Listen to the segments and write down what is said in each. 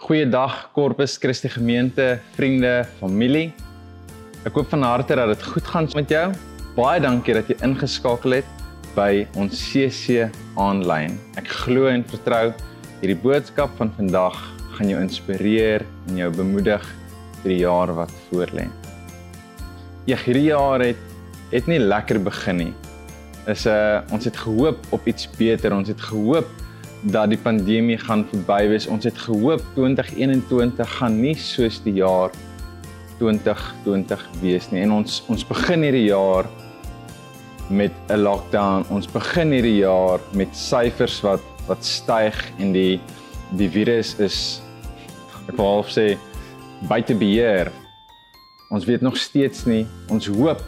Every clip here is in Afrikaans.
Goeiedag Corpus Christi gemeente, vriende, familie. Ek hoop van harte dat dit goed gaan met jou. Baie dankie dat jy ingeskakel het by ons CC aanlyn. Ek glo en vertrou hierdie boodskap van vandag gaan jou inspireer en jou bemoedig vir die jaar wat voorlê. Ja, hierdie jaar het het nie lekker begin nie. Is 'n uh, ons het gehoop op iets beter. Ons het gehoop dat die pandemie gaan verby wees. Ons het gehoop 2021 gaan nie soos die jaar 2020 wees nie. En ons ons begin hierdie jaar met 'n lockdown. Ons begin hierdie jaar met syfers wat wat styg en die die virus is ek wil half sê buite beheer. Ons weet nog steeds nie. Ons hoop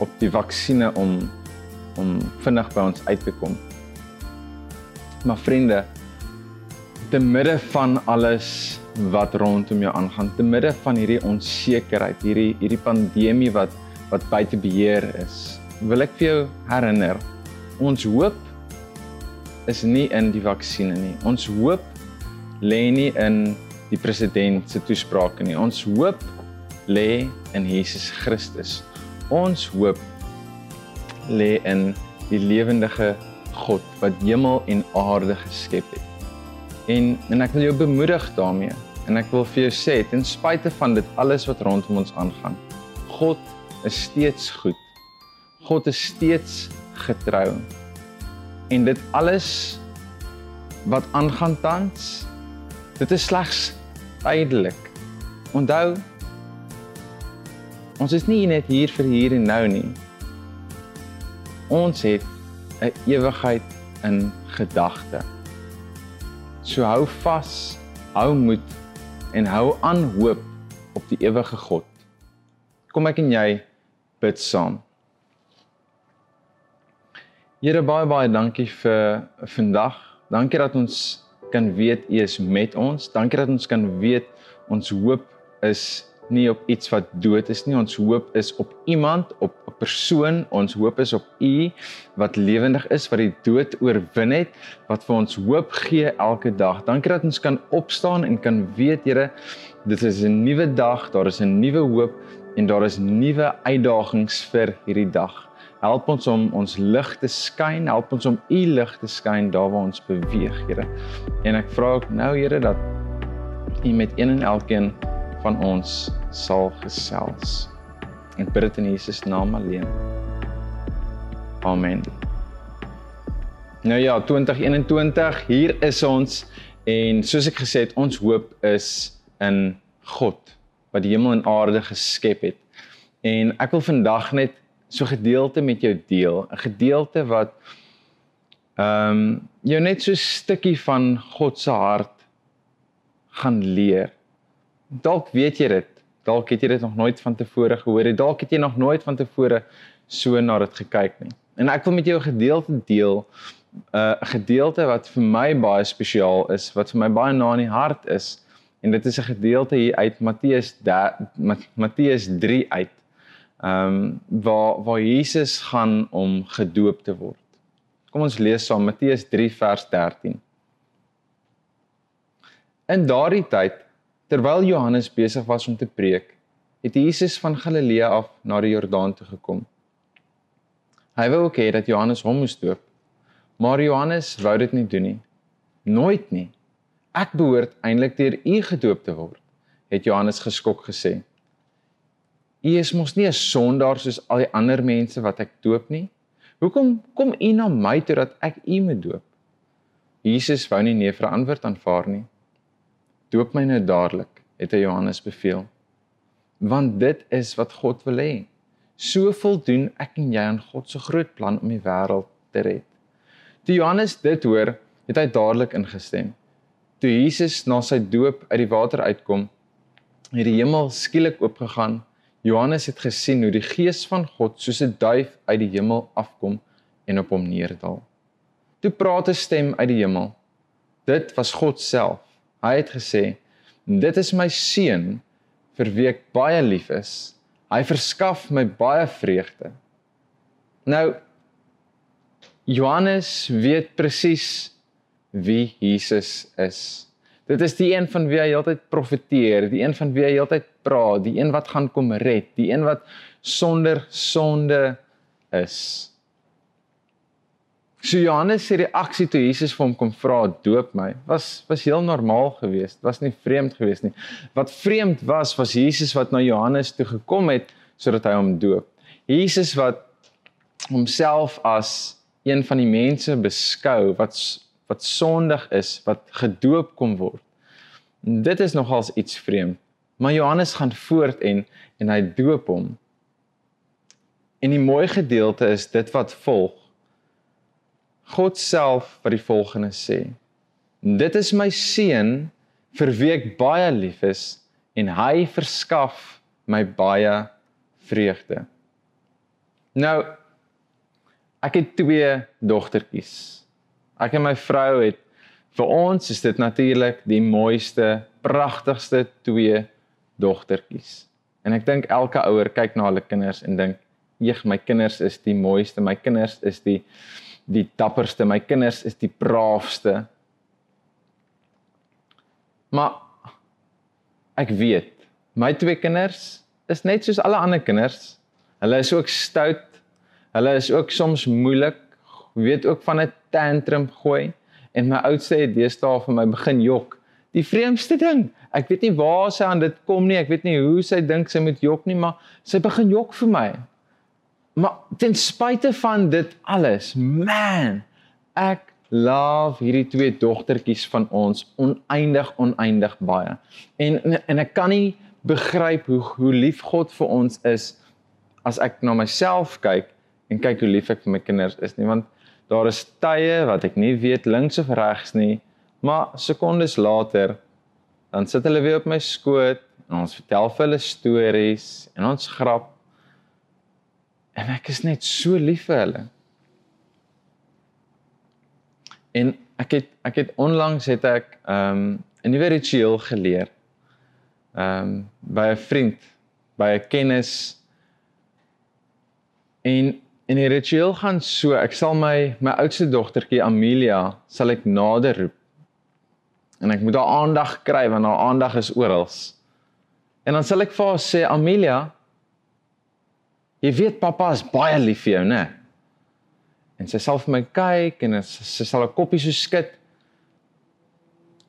op die vaksines om om vinnig by ons uit te kom. Maar vriende, te midde van alles wat rondom jou aangaan, te midde van hierdie onsekerheid, hierdie hierdie pandemie wat wat buite beheer is, wil ek vir jou herinner, ons hoop is nie in die vaksines nie. Ons hoop lê nie in die president se toesprake nie. Ons hoop lê in Jesus Christus. Ons hoop lê in die lewendige God wat hemel en aarde geskep het. En en ek wil jou bemoedig daarmee en ek wil vir jou sê ten spyte van dit alles wat rondom ons aangaan, God is steeds goed. God is steeds getrou. En dit alles wat aangaan tans, dit is slegs tydelik. Onthou ons is nie net hier vir hier en nou nie. Ons het 'n ewigheid in gedagte. So hou vas, hou moed en hou aan hoop op die ewige God. Kom ek en jy bid saam. Here baie baie dankie vir vandag. Dankie dat ons kan weet U is met ons. Dankie dat ons kan weet ons hoop is nie op iets wat dood is nie. Ons hoop is op iemand, op persoon. Ons hoop is op U wat lewendig is, wat die dood oorwin het, wat vir ons hoop gee elke dag. Dankie dat ons kan opstaan en kan weet, Here, dit is 'n nuwe dag, daar is 'n nuwe hoop en daar is nuwe uitdagings vir hierdie dag. Help ons om ons lig te skyn, help ons om U lig te skyn daar waar ons beweeg, Here. En ek vra ook nou, Here, dat U met een en elkeen van ons sal gesels. En bid dit in Jesus naam alleen. Amen. Nou ja, 2021, hier is ons en soos ek gesê het, ons hoop is in God wat die hemel en aarde geskep het. En ek wil vandag net so gedeelte met jou deel, 'n gedeelte wat ehm um, jou net so 'n stukkie van God se hart gaan leer dalk weet jy dit. Dalk het jy dit nog nooit van tevore gehoor nie. Dalk het jy nog nooit van tevore so na dit gekyk nie. En ek wil met jou 'n gedeelte deel, uh, 'n uh, gedeelte wat vir my baie spesiaal is, wat vir my baie na in die hart is. En dit is 'n gedeelte hier uit Matteus Matteus 3 uit. Ehm um, waar waar Jesus gaan om gedoop te word. Kom ons lees saam Matteus 3 vers 13. In daardie tyd Terwyl Johannes besig was om te preek, het Jesus van Galilea af na die Jordaan toe gekom. Hy wou ook hê dat Johannes hom moes doop, maar Johannes wou dit nie doen nie. Nooit nie. Ek behoort eintlik deur u gedoop te word, het Johannes geskok gesê. U is mos nie 'n sondaar soos al die ander mense wat ek doop nie. Hoekom kom u na my toe dat ek u moet doop? Jesus wou nie nee vir antwoord aanvaar nie. Doop my nou dadelik, het hy Johannes beveel. Want dit is wat God wil hê. So voldoen ek en jy aan God se groot plan om die wêreld te red. Toe Johannes dit hoor, het hy dadelik ingestem. Toe Jesus na sy doop uit die water uitkom, het die hemel skielik oopgegaan. Johannes het gesien hoe die gees van God soos 'n duif uit die hemel afkom en op hom neerdal. Toe praat 'n stem uit die hemel. Dit was God self. Hy het gesê: "Dit is my seun vir wie ek baie lief is. Hy verskaf my baie vreugde." Nou Johannes weet presies wie Jesus is. Dit is die een van wie hy altyd profeteer, die een van wie hy altyd praat, die een wat gaan kom red, die een wat sonder sonde is. So Johannes se reaksie toe Jesus vir hom kom vra doop my was was heel normaal geweest, was nie vreemd geweest nie. Wat vreemd was was Jesus wat na Johannes toe gekom het sodat hy hom doop. Jesus wat homself as een van die mense beskou wat wat sondig is, wat gedoop kom word. Dit is nogals iets vreemd. Maar Johannes gaan voort en en hy doop hom. En die mooi gedeelte is dit wat volg. God self wat die volgende sê. Dit is my seun vir wie ek baie lief is en hy verskaf my baie vreugde. Nou ek het twee dogtertjies. Ek en my vrou het vir ons is dit natuurlik die mooiste, pragtigste twee dogtertjies. En ek dink elke ouer kyk na hulle kinders en dink, "Jeg, my kinders is die mooiste, my kinders is die die dapperste, my kinders is die braafste. Maar ek weet, my twee kinders is net soos alle ander kinders. Hulle is ook stout. Hulle is ook soms moeilik. Weet ook van 'n tantrum gooi en my oudste het deesdae vir my begin jok. Die vreemdste ding, ek weet nie waar sy aan dit kom nie. Ek weet nie hoe sy dink sy moet jok nie, maar sy begin jok vir my. Maar ten spyte van dit alles, man, ek love hierdie twee dogtertjies van ons oneindig oneindig baie. En en ek kan nie begryp hoe hoe lief God vir ons is as ek na myself kyk en kyk hoe lief ek vir my kinders is nie want daar is tye wat ek nie weet links of regs nie maar sekondes later dan sit hulle weer op my skoot en ons vertel vir hulle stories en ons grap En ek is net so lief vir hulle. En ek het ek het onlangs het ek ehm um, 'n nuwe ritueel geleer. Ehm um, by 'n vriend, by 'n kennis. En en die ritueel gaan so, ek sal my my oudste dogtertjie Amelia sal ek nader roep. En ek moet haar aandag kry want haar aandag is oral. En dan sal ek vir haar sê Amelia, Jy weet pappa is baie lief vir jou, né? En sy sal vir my kyk en sy sal 'n koppie so skud.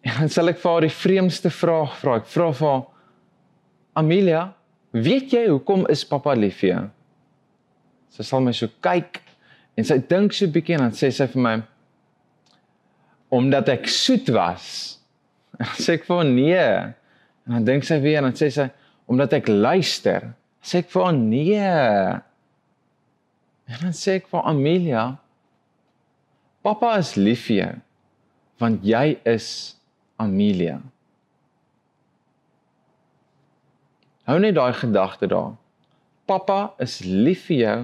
En dan sal ek vir haar die vreemdste vraag vra. Ek vra vir haar: "Amelia, weet jy hoekom is pappa lief vir jou?" Sy sal my so kyk en sy dink so 'n bietjie en dan sê sy vir my: "Omdat ek soet was." En dan sê ek vir haar: "Nee." En dan dink sy weer en dan sê sy: "Omdat ek luister." Sê ek vir haar nee. En dan sê ek vir Amelia, pappa is lief vir jou want jy is Amelia. Hou net daai gedagte daar. Pappa is lief vir jou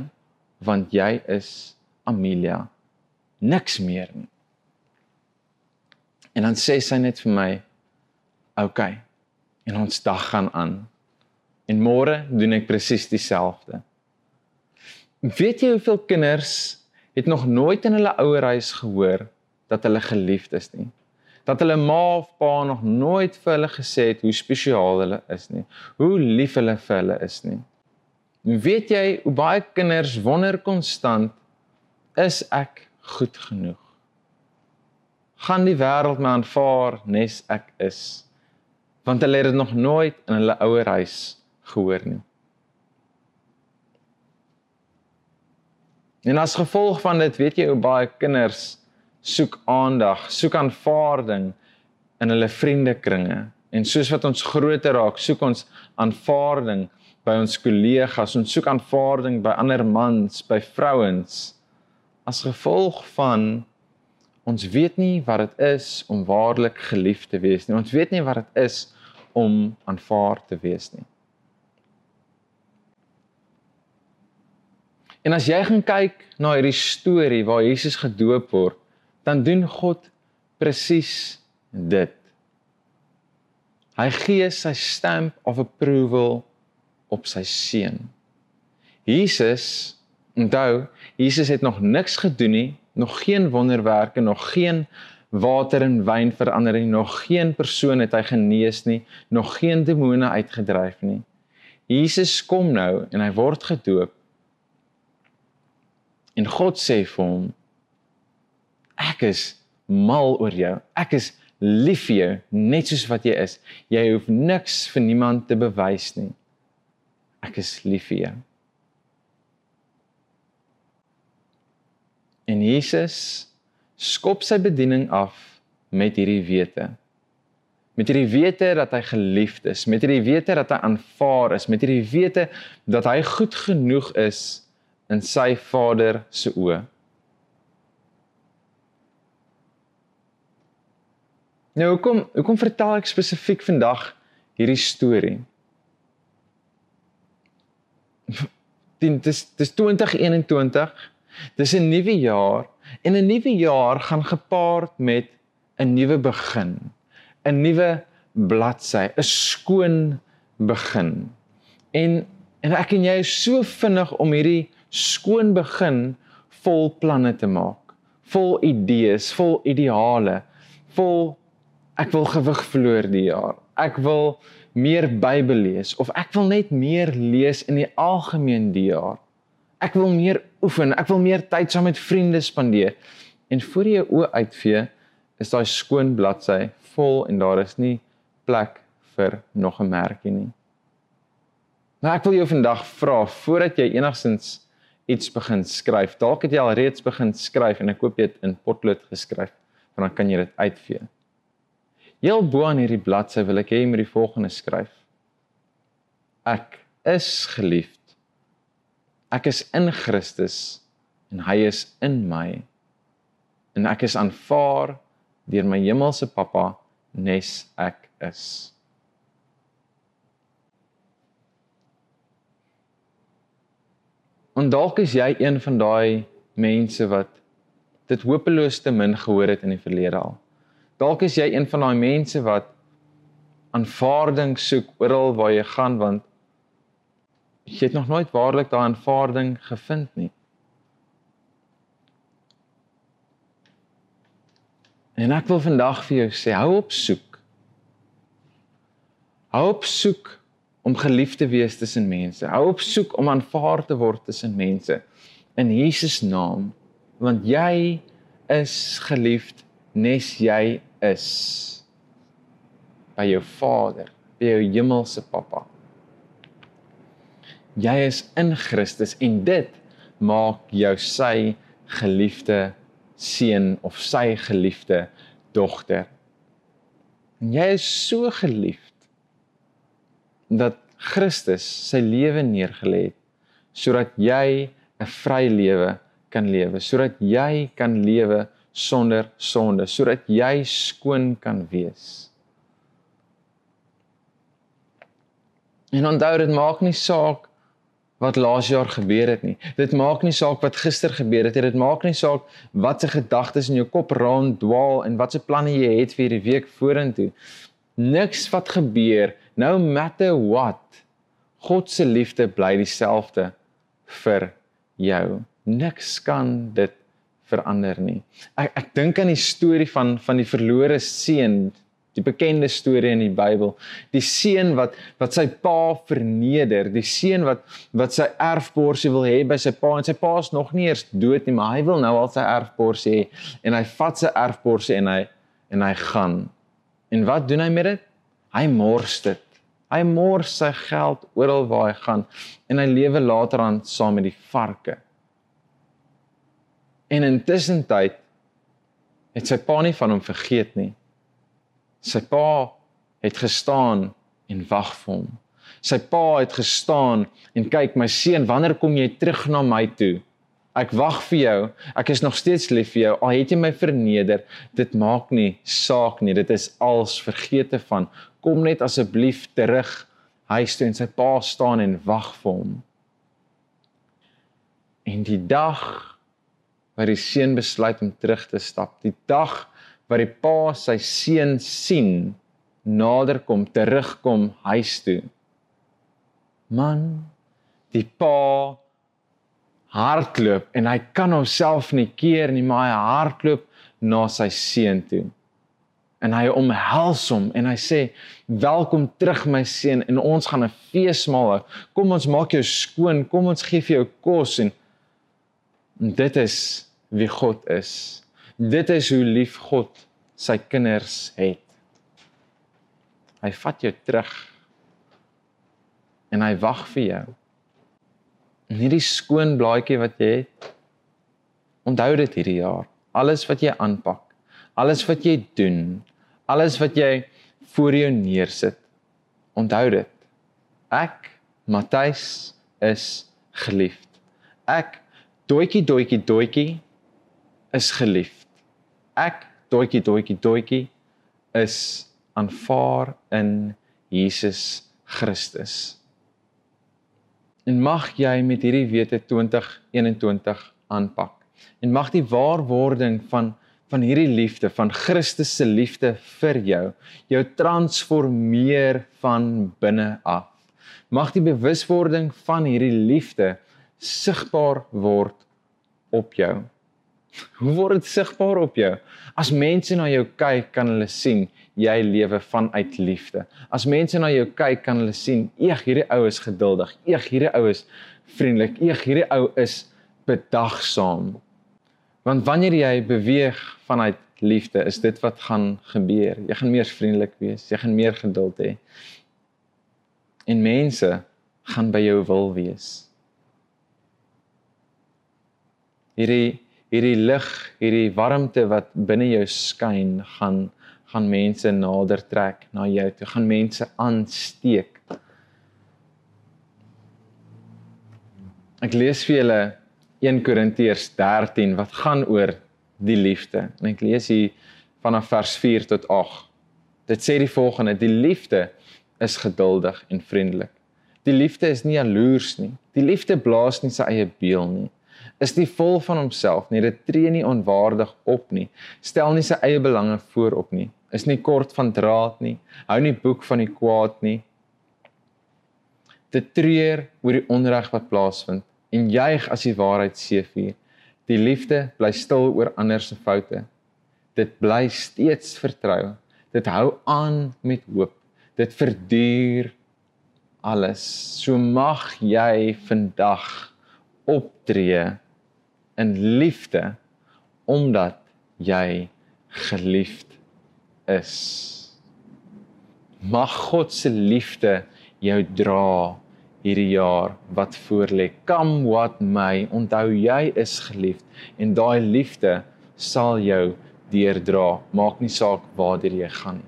want jy is Amelia. Niks meer nie. En dan sê sy net vir my, "Oké." Okay. En ons dag gaan aan. En môre doen ek presies dieselfde. Weet jy hoeveel kinders het nog nooit in hulle ouerhuis gehoor dat hulle geliefd is nie? Dat hulle ma of pa nog nooit vir hulle gesê het hoe spesiaal hulle is nie, hoe lief hulle vir hulle is nie. Weet jy hoe baie kinders wonder konstant is ek goed genoeg? Gaan die wêreld my aanvaar nes ek is? Want hulle het dit nog nooit in hulle ouerhuis gehoor nie. En as gevolg van dit, weet jy hoe baie kinders soek aandag, soek aanvaarding in hulle vriendekringe. En soos wat ons groter raak, soek ons aanvaarding by ons kollegas, ons soek aanvaarding by ander mans, by vrouens. As gevolg van ons weet nie wat dit is om waarlik geliefd te wees nie. Ons weet nie wat dit is om aanvaar te wees nie. En as jy gaan kyk na hierdie storie waar Jesus gedoop word, dan doen God presies dit. Hy gee sy stamp of approval op sy seun. Jesus, onthou, Jesus het nog niks gedoen nie, nog geen wonderwerke, nog geen water in wyn verander nie. Nog geen persoon het hy genees nie, nog geen demone uitgedryf nie. Jesus kom nou en hy word gedoop. En God sê vir hom: Ek is mal oor jou. Ek is lief vir jou net soos wat jy is. Jy hoef niks vir niemand te bewys nie. Ek is lief vir jou. En Jesus skop sy bediening af met hierdie wete. Met hierdie wete dat hy geliefd is, met hierdie wete dat hy aanvaar is, met hierdie wete dat hy goed genoeg is in sy Vader se oë. Nou hoekom hoekom vertel ek spesifiek vandag hierdie storie? Dit is dis 2021 Dis 'n nuwe jaar en 'n nuwe jaar gaan gepaard met 'n nuwe begin, 'n nuwe bladsy, 'n skoon begin. En en ek en jy is so vinnig om hierdie skoon begin vol planne te maak, vol idees, vol ideale, vol ek wil gewig verloor die jaar. Ek wil meer Bybel lees of ek wil net meer lees in die algemeen die jaar. Ek wil meer oefen. Ek wil meer tyd saam met vriende spandeer. En voor jy oë uitvee, is daai skoon bladsy vol en daar is nie plek vir nog 'n merkie nie. Nou ek wil jou vandag vra voordat jy enigsins iets begin skryf. Dalk het jy al reeds begin skryf en ek koop dit in potlood geskryf, want dan kan jy dit uitvee. Heel bo aan hierdie bladsy wil ek hê jy moet die volgende skryf. Ek is geliefd Ek is in Christus en hy is in my. En ek is aanvaar deur my hemelse Pappa nes ek is. En dalk is jy een van daai mense wat dit hopeloos te min gehoor het in die verlede al. Dalk is jy een van daai mense wat aanvaarding soek oral waar jy gaan want jy het nog nooit waarlik daai aanvaarding gevind nie. En ek wil vandag vir jou sê, hou op soek. Hou op soek om geliefd te wees tussen mense. Hou op soek om aanvaar te word tussen mense in Jesus naam, want jy is geliefd nes jy is by jou Vader, by jou hemelse Pappa jy is in Christus en dit maak jou sy geliefde seun of sy geliefde dogter. En jy is so geliefd dat Christus sy lewe neergelê het sodat jy 'n vry lewe kan lewe, sodat jy kan lewe sonder sonde, sodat jy skoon kan wees. En onthou dit maak nie saak wat laas jaar gebeur het nie. Dit maak nie saak wat gister gebeur het nie. Dit maak nie saak wat se gedagtes in jou kop rond dwaal en wat se planne jy het vir die week vorentoe. Niks wat gebeur, no matter what. God se liefde bly dieselfde vir jou. Niks kan dit verander nie. Ek ek dink aan die storie van van die verlore seun die bekende storie in die Bybel. Die seun wat wat sy pa verneder, die seun wat wat sy erfborsie wil hê by sy pa en sy pa is nog nie eers dood nie, maar hy wil nou al sy erfborsie hê en hy vat sy erfborsie en hy en hy gaan. En wat doen hy met dit? Hy mors dit. Hy mors sy geld oral waar hy gaan en hy lewe later aan saam met die varke. En intussen tyd het sy pa nie van hom vergeet nie. Sy pa het gestaan en wag vir hom. Sy pa het gestaan en kyk my seun, wanneer kom jy terug na my toe? Ek wag vir jou. Ek is nog steeds lief vir jou. Al het jy my verneder, dit maak nie saak nie. Dit is als vergete van. Kom net asseblief terug huis toe en sy pa staan en wag vir hom. En die dag waar die seun besluit om terug te stap, die dag wat die pa sy seun sien naderkom terugkom huis toe man die pa hardloop en hy kan homself nie keer nie maar hy hardloop na sy seun toe. En hy omhels hom en hy sê: "Welkom terug my seun en ons gaan 'n feesmaal hou. Kom ons maak jou skoon, kom ons gee vir jou kos en, en dit is wie God is. Dit is hoe lief God sy kinders het. Hy vat jou terug en hy wag vir jou. En hierdie skoon blaadjie wat jy het, onthou dit hierdie jaar. Alles wat jy aanpak, alles wat jy doen, alles wat jy voor jou neersit, onthou dit. Ek, Matthys, is geliefd. Ek, doetjie doetjie doetjie, is geliefd. Ek, doetjie doetjie doetjie, is aanvaar in Jesus Christus. En mag jy met hierdie wete 2021 aanpak. En mag die waarwording van van hierdie liefde van Christus se liefde vir jou jou transformeer van binne af. Mag die bewuswording van hierdie liefde sigbaar word op jou. Hoe word dit sigbaar op jou? As mense na jou kyk, kan hulle sien jy lewe vanuit liefde. As mense na jou kyk, kan hulle sien, "Eeg, hierdie ou is geduldig. Eeg, hierdie ou is vriendelik. Eeg, hierdie ou is bedagsaam." Want wanneer jy beweeg vanuit liefde, is dit wat gaan gebeur. Jy gaan meer vriendelik wees, jy gaan meer geduld hê. En mense gaan by jou wil wees. Hierdie hierdie lig, hierdie warmte wat binne jou skyn, gaan gaan mense nader trek na jou toe, gaan mense aansteek. Ek lees vir julle 1 Korintiërs 13 wat gaan oor die liefde. En ek lees hier vanaf vers 4 tot 8. Dit sê die volgende: Die liefde is geduldig en vriendelik. Die liefde is nie jaloers nie. Die liefde blaas nie sy eie beeld nie. Is nie vol van homself nie. Dit tree nie onwaardig op nie. Stel nie sy eie belange voorop nie is nie kort van draad nie, hou nie boek van die kwaad nie. Dit treur oor die onreg wat plaasvind en juig as die waarheid seëvier. Die liefde bly stil oor ander se foute. Dit bly steeds vertrou. Dit hou aan met hoop. Dit verduur alles. So mag jy vandag optree in liefde omdat jy geliefd is. Mag God se liefde jou dra hierdie jaar wat voorlê. Come what may, onthou jy is geliefd en daai liefde sal jou deurdra. Maak nie saak waar jy gaan.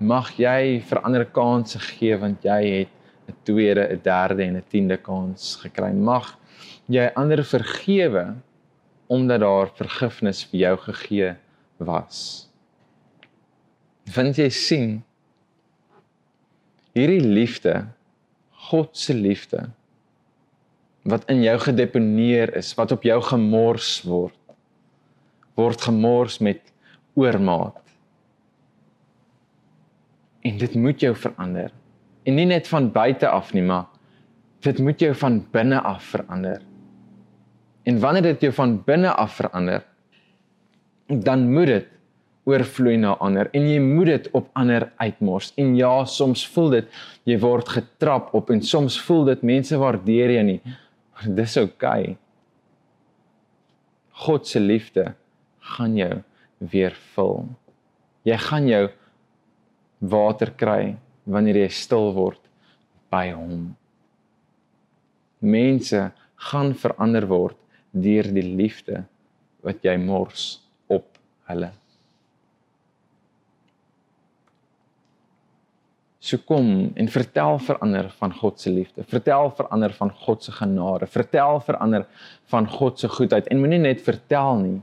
Mag jy vir ander kansse gee want jy het 'n tweede, 'n derde en 'n tiende kans gekry. Mag jy ander vergewe omdat daar vergifnis vir jou gegee was vind jy sien hierdie liefde God se liefde wat in jou gedeponeer is wat op jou gemors word word gemors met oormaat. En dit moet jou verander. En nie net van buite af nie maar dit moet jou van binne af verander. En wanneer dit jou van binne af verander dan moet dit oorvloei na ander en jy moet dit op ander uitmors. En ja, soms voel dit jy word getrap op en soms voel dit mense waardeer jou nie. Dis oukei. Okay. God se liefde gaan jou weer vul. Jy gaan jou water kry wanneer jy stil word by hom. Mense gaan verander word deur die liefde wat jy mors op hulle. So kom en vertel vir ander van God se liefde. Vertel vir ander van God se genade. Vertel vir ander van God se goedheid en moenie net vertel nie,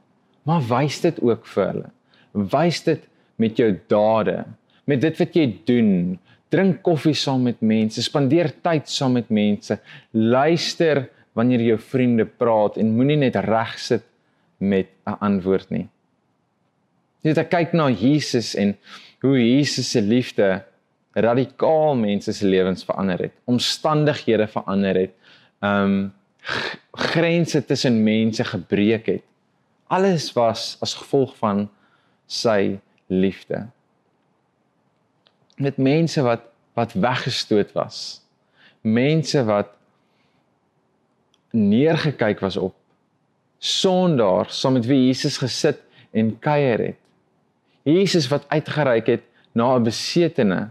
maar wys dit ook vir hulle. Wys dit met jou dade, met dit wat jy doen. Drink koffie saam met mense, spandeer tyd saam met mense. Luister wanneer jou vriende praat en moenie net reg sit met 'n antwoord nie. Jy moet kyk na Jesus en hoe Jesus se liefde radikaal mense se lewens verander het, omstandighede verander het, um grense tussen mense gebreek het. Alles was as gevolg van sy liefde. Met mense wat wat weggestoot was. Mense wat neergekyk was op sondaar saam met wie Jesus gesit en kuier het. Jesus wat uitgereik het na 'n besetene.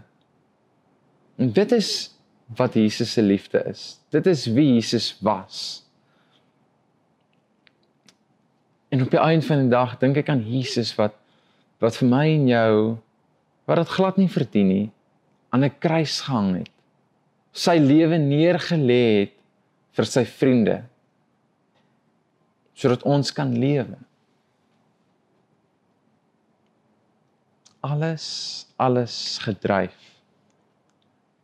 En dit is wat Jesus se liefde is. Dit is wie Jesus was. En op die einde van die dag dink ek aan Jesus wat wat vir my en jou wat dit glad nie verdien nie aan 'n kruis gehang het. Sy lewe neergelê het vir sy vriende sodat ons kan lewe. Alles alles gedryf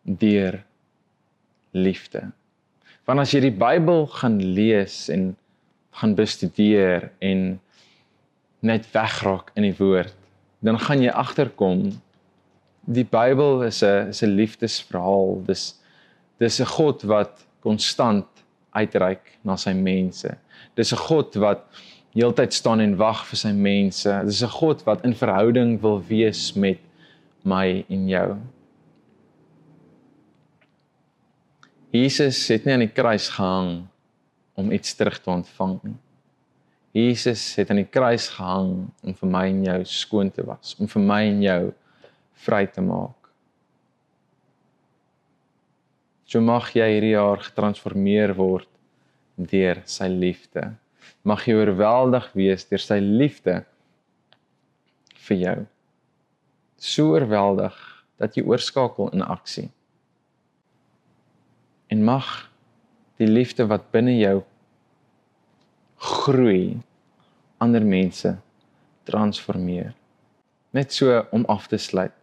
deur liefde. Want as jy die Bybel gaan lees en gaan bestudeer en net wegraak in die woord, dan gaan jy agterkom die Bybel is 'n is 'n liefdesverhaal. Dis dis 'n God wat konstant uitreik na sy mense. Dis 'n God wat heeltyd staan en wag vir sy mense. Dis 'n God wat in verhouding wil wees met my en jou. Jesus het nie aan die kruis gehang om iets terug te ontvang nie. Jesus het aan die kruis gehang om vir my en jou skoon te was, om vir my en jou vry te maak. So mag jy hierdie jaar getransformeer word deur sy liefde. Mag jy oorweldig wees deur sy liefde vir jou. So oorweldig dat jy oorskakel in aksie. En mag die liefde wat binne jou groei ander mense transformeer. Net so om af te sluit.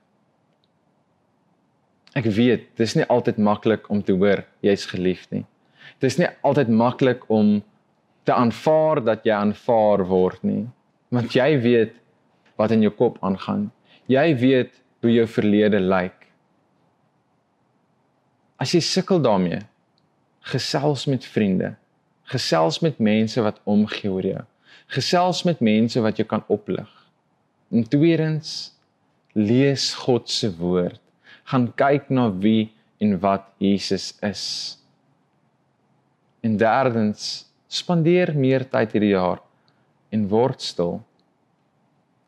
Ek weet, dit is nie altyd maklik om te hoor jy's geliefd nie. Dit is nie altyd maklik om te aanvaar dat jy aanvaar word nie, want jy weet wat in jou kop aangaan. Jy weet hoe jou verlede lyk. As jy sukkel daarmee, gesels met vriende, gesels met mense wat omgee oor jou. Gesels met mense wat jou kan oplig. En tweedens, lees God se woord gaan kyk na wie en wat Jesus is. En derdens, spandeer meer tyd hierdie jaar en word stil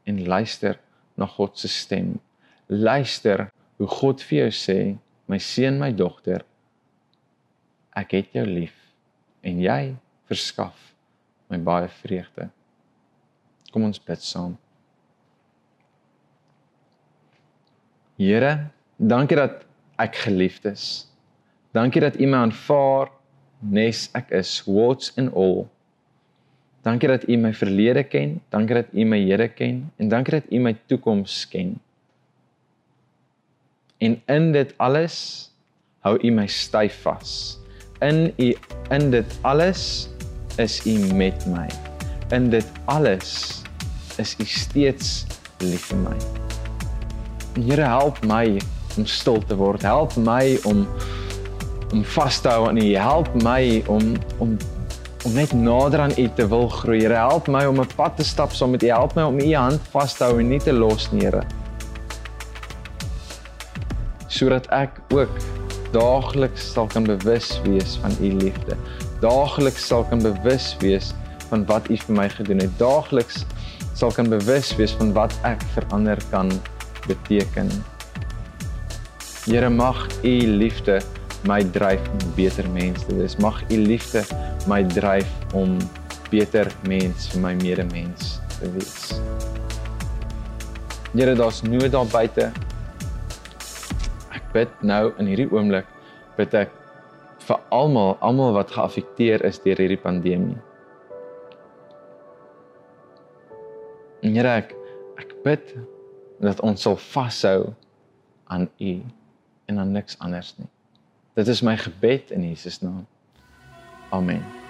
en luister na God se stem. Luister hoe God vir jou sê, my seun, my dogter, ek het jou lief en jy verskaf my baie vreugde. Kom ons bid saam. Here, Dankie dat ek geliefd is. Dankie dat U my aanvaar nes ek is, what's in all. Dankie dat U my verlede ken, dankie dat U my hede ken en dankie dat U my toekoms ken. En in dit alles hou U my styf vas. In U in dit alles is U met my. In dit alles is U steeds lief vir my. Here help my om stil te word. Help my om om vas te hou aan U. Help my om om om net nader aan U te wil groei. Here, help my om 'n pad te stap saam met U. Help my om U hand vas te hou en nie te los nie, Here. Sodat ek ook daagliks sal kan bewus wees van U liefde. Daagliks sal kan bewus wees van wat U vir my gedoen het. Daagliks sal kan bewus wees van wat ek vir ander kan beteken. Here mag u liefde my dryf om beter mens te wees. Mag u liefde my dryf om beter mens vir my medemens te wees. Here, daar's nood daar buite. Bid nou in hierdie oomblik bid ek vir almal, almal wat geaffekteer is deur hierdie pandemie. Here, ek ek bid dat ons sal vashou aan U en aan niks anders nie. Dit is my gebed in Jesus naam. Amen.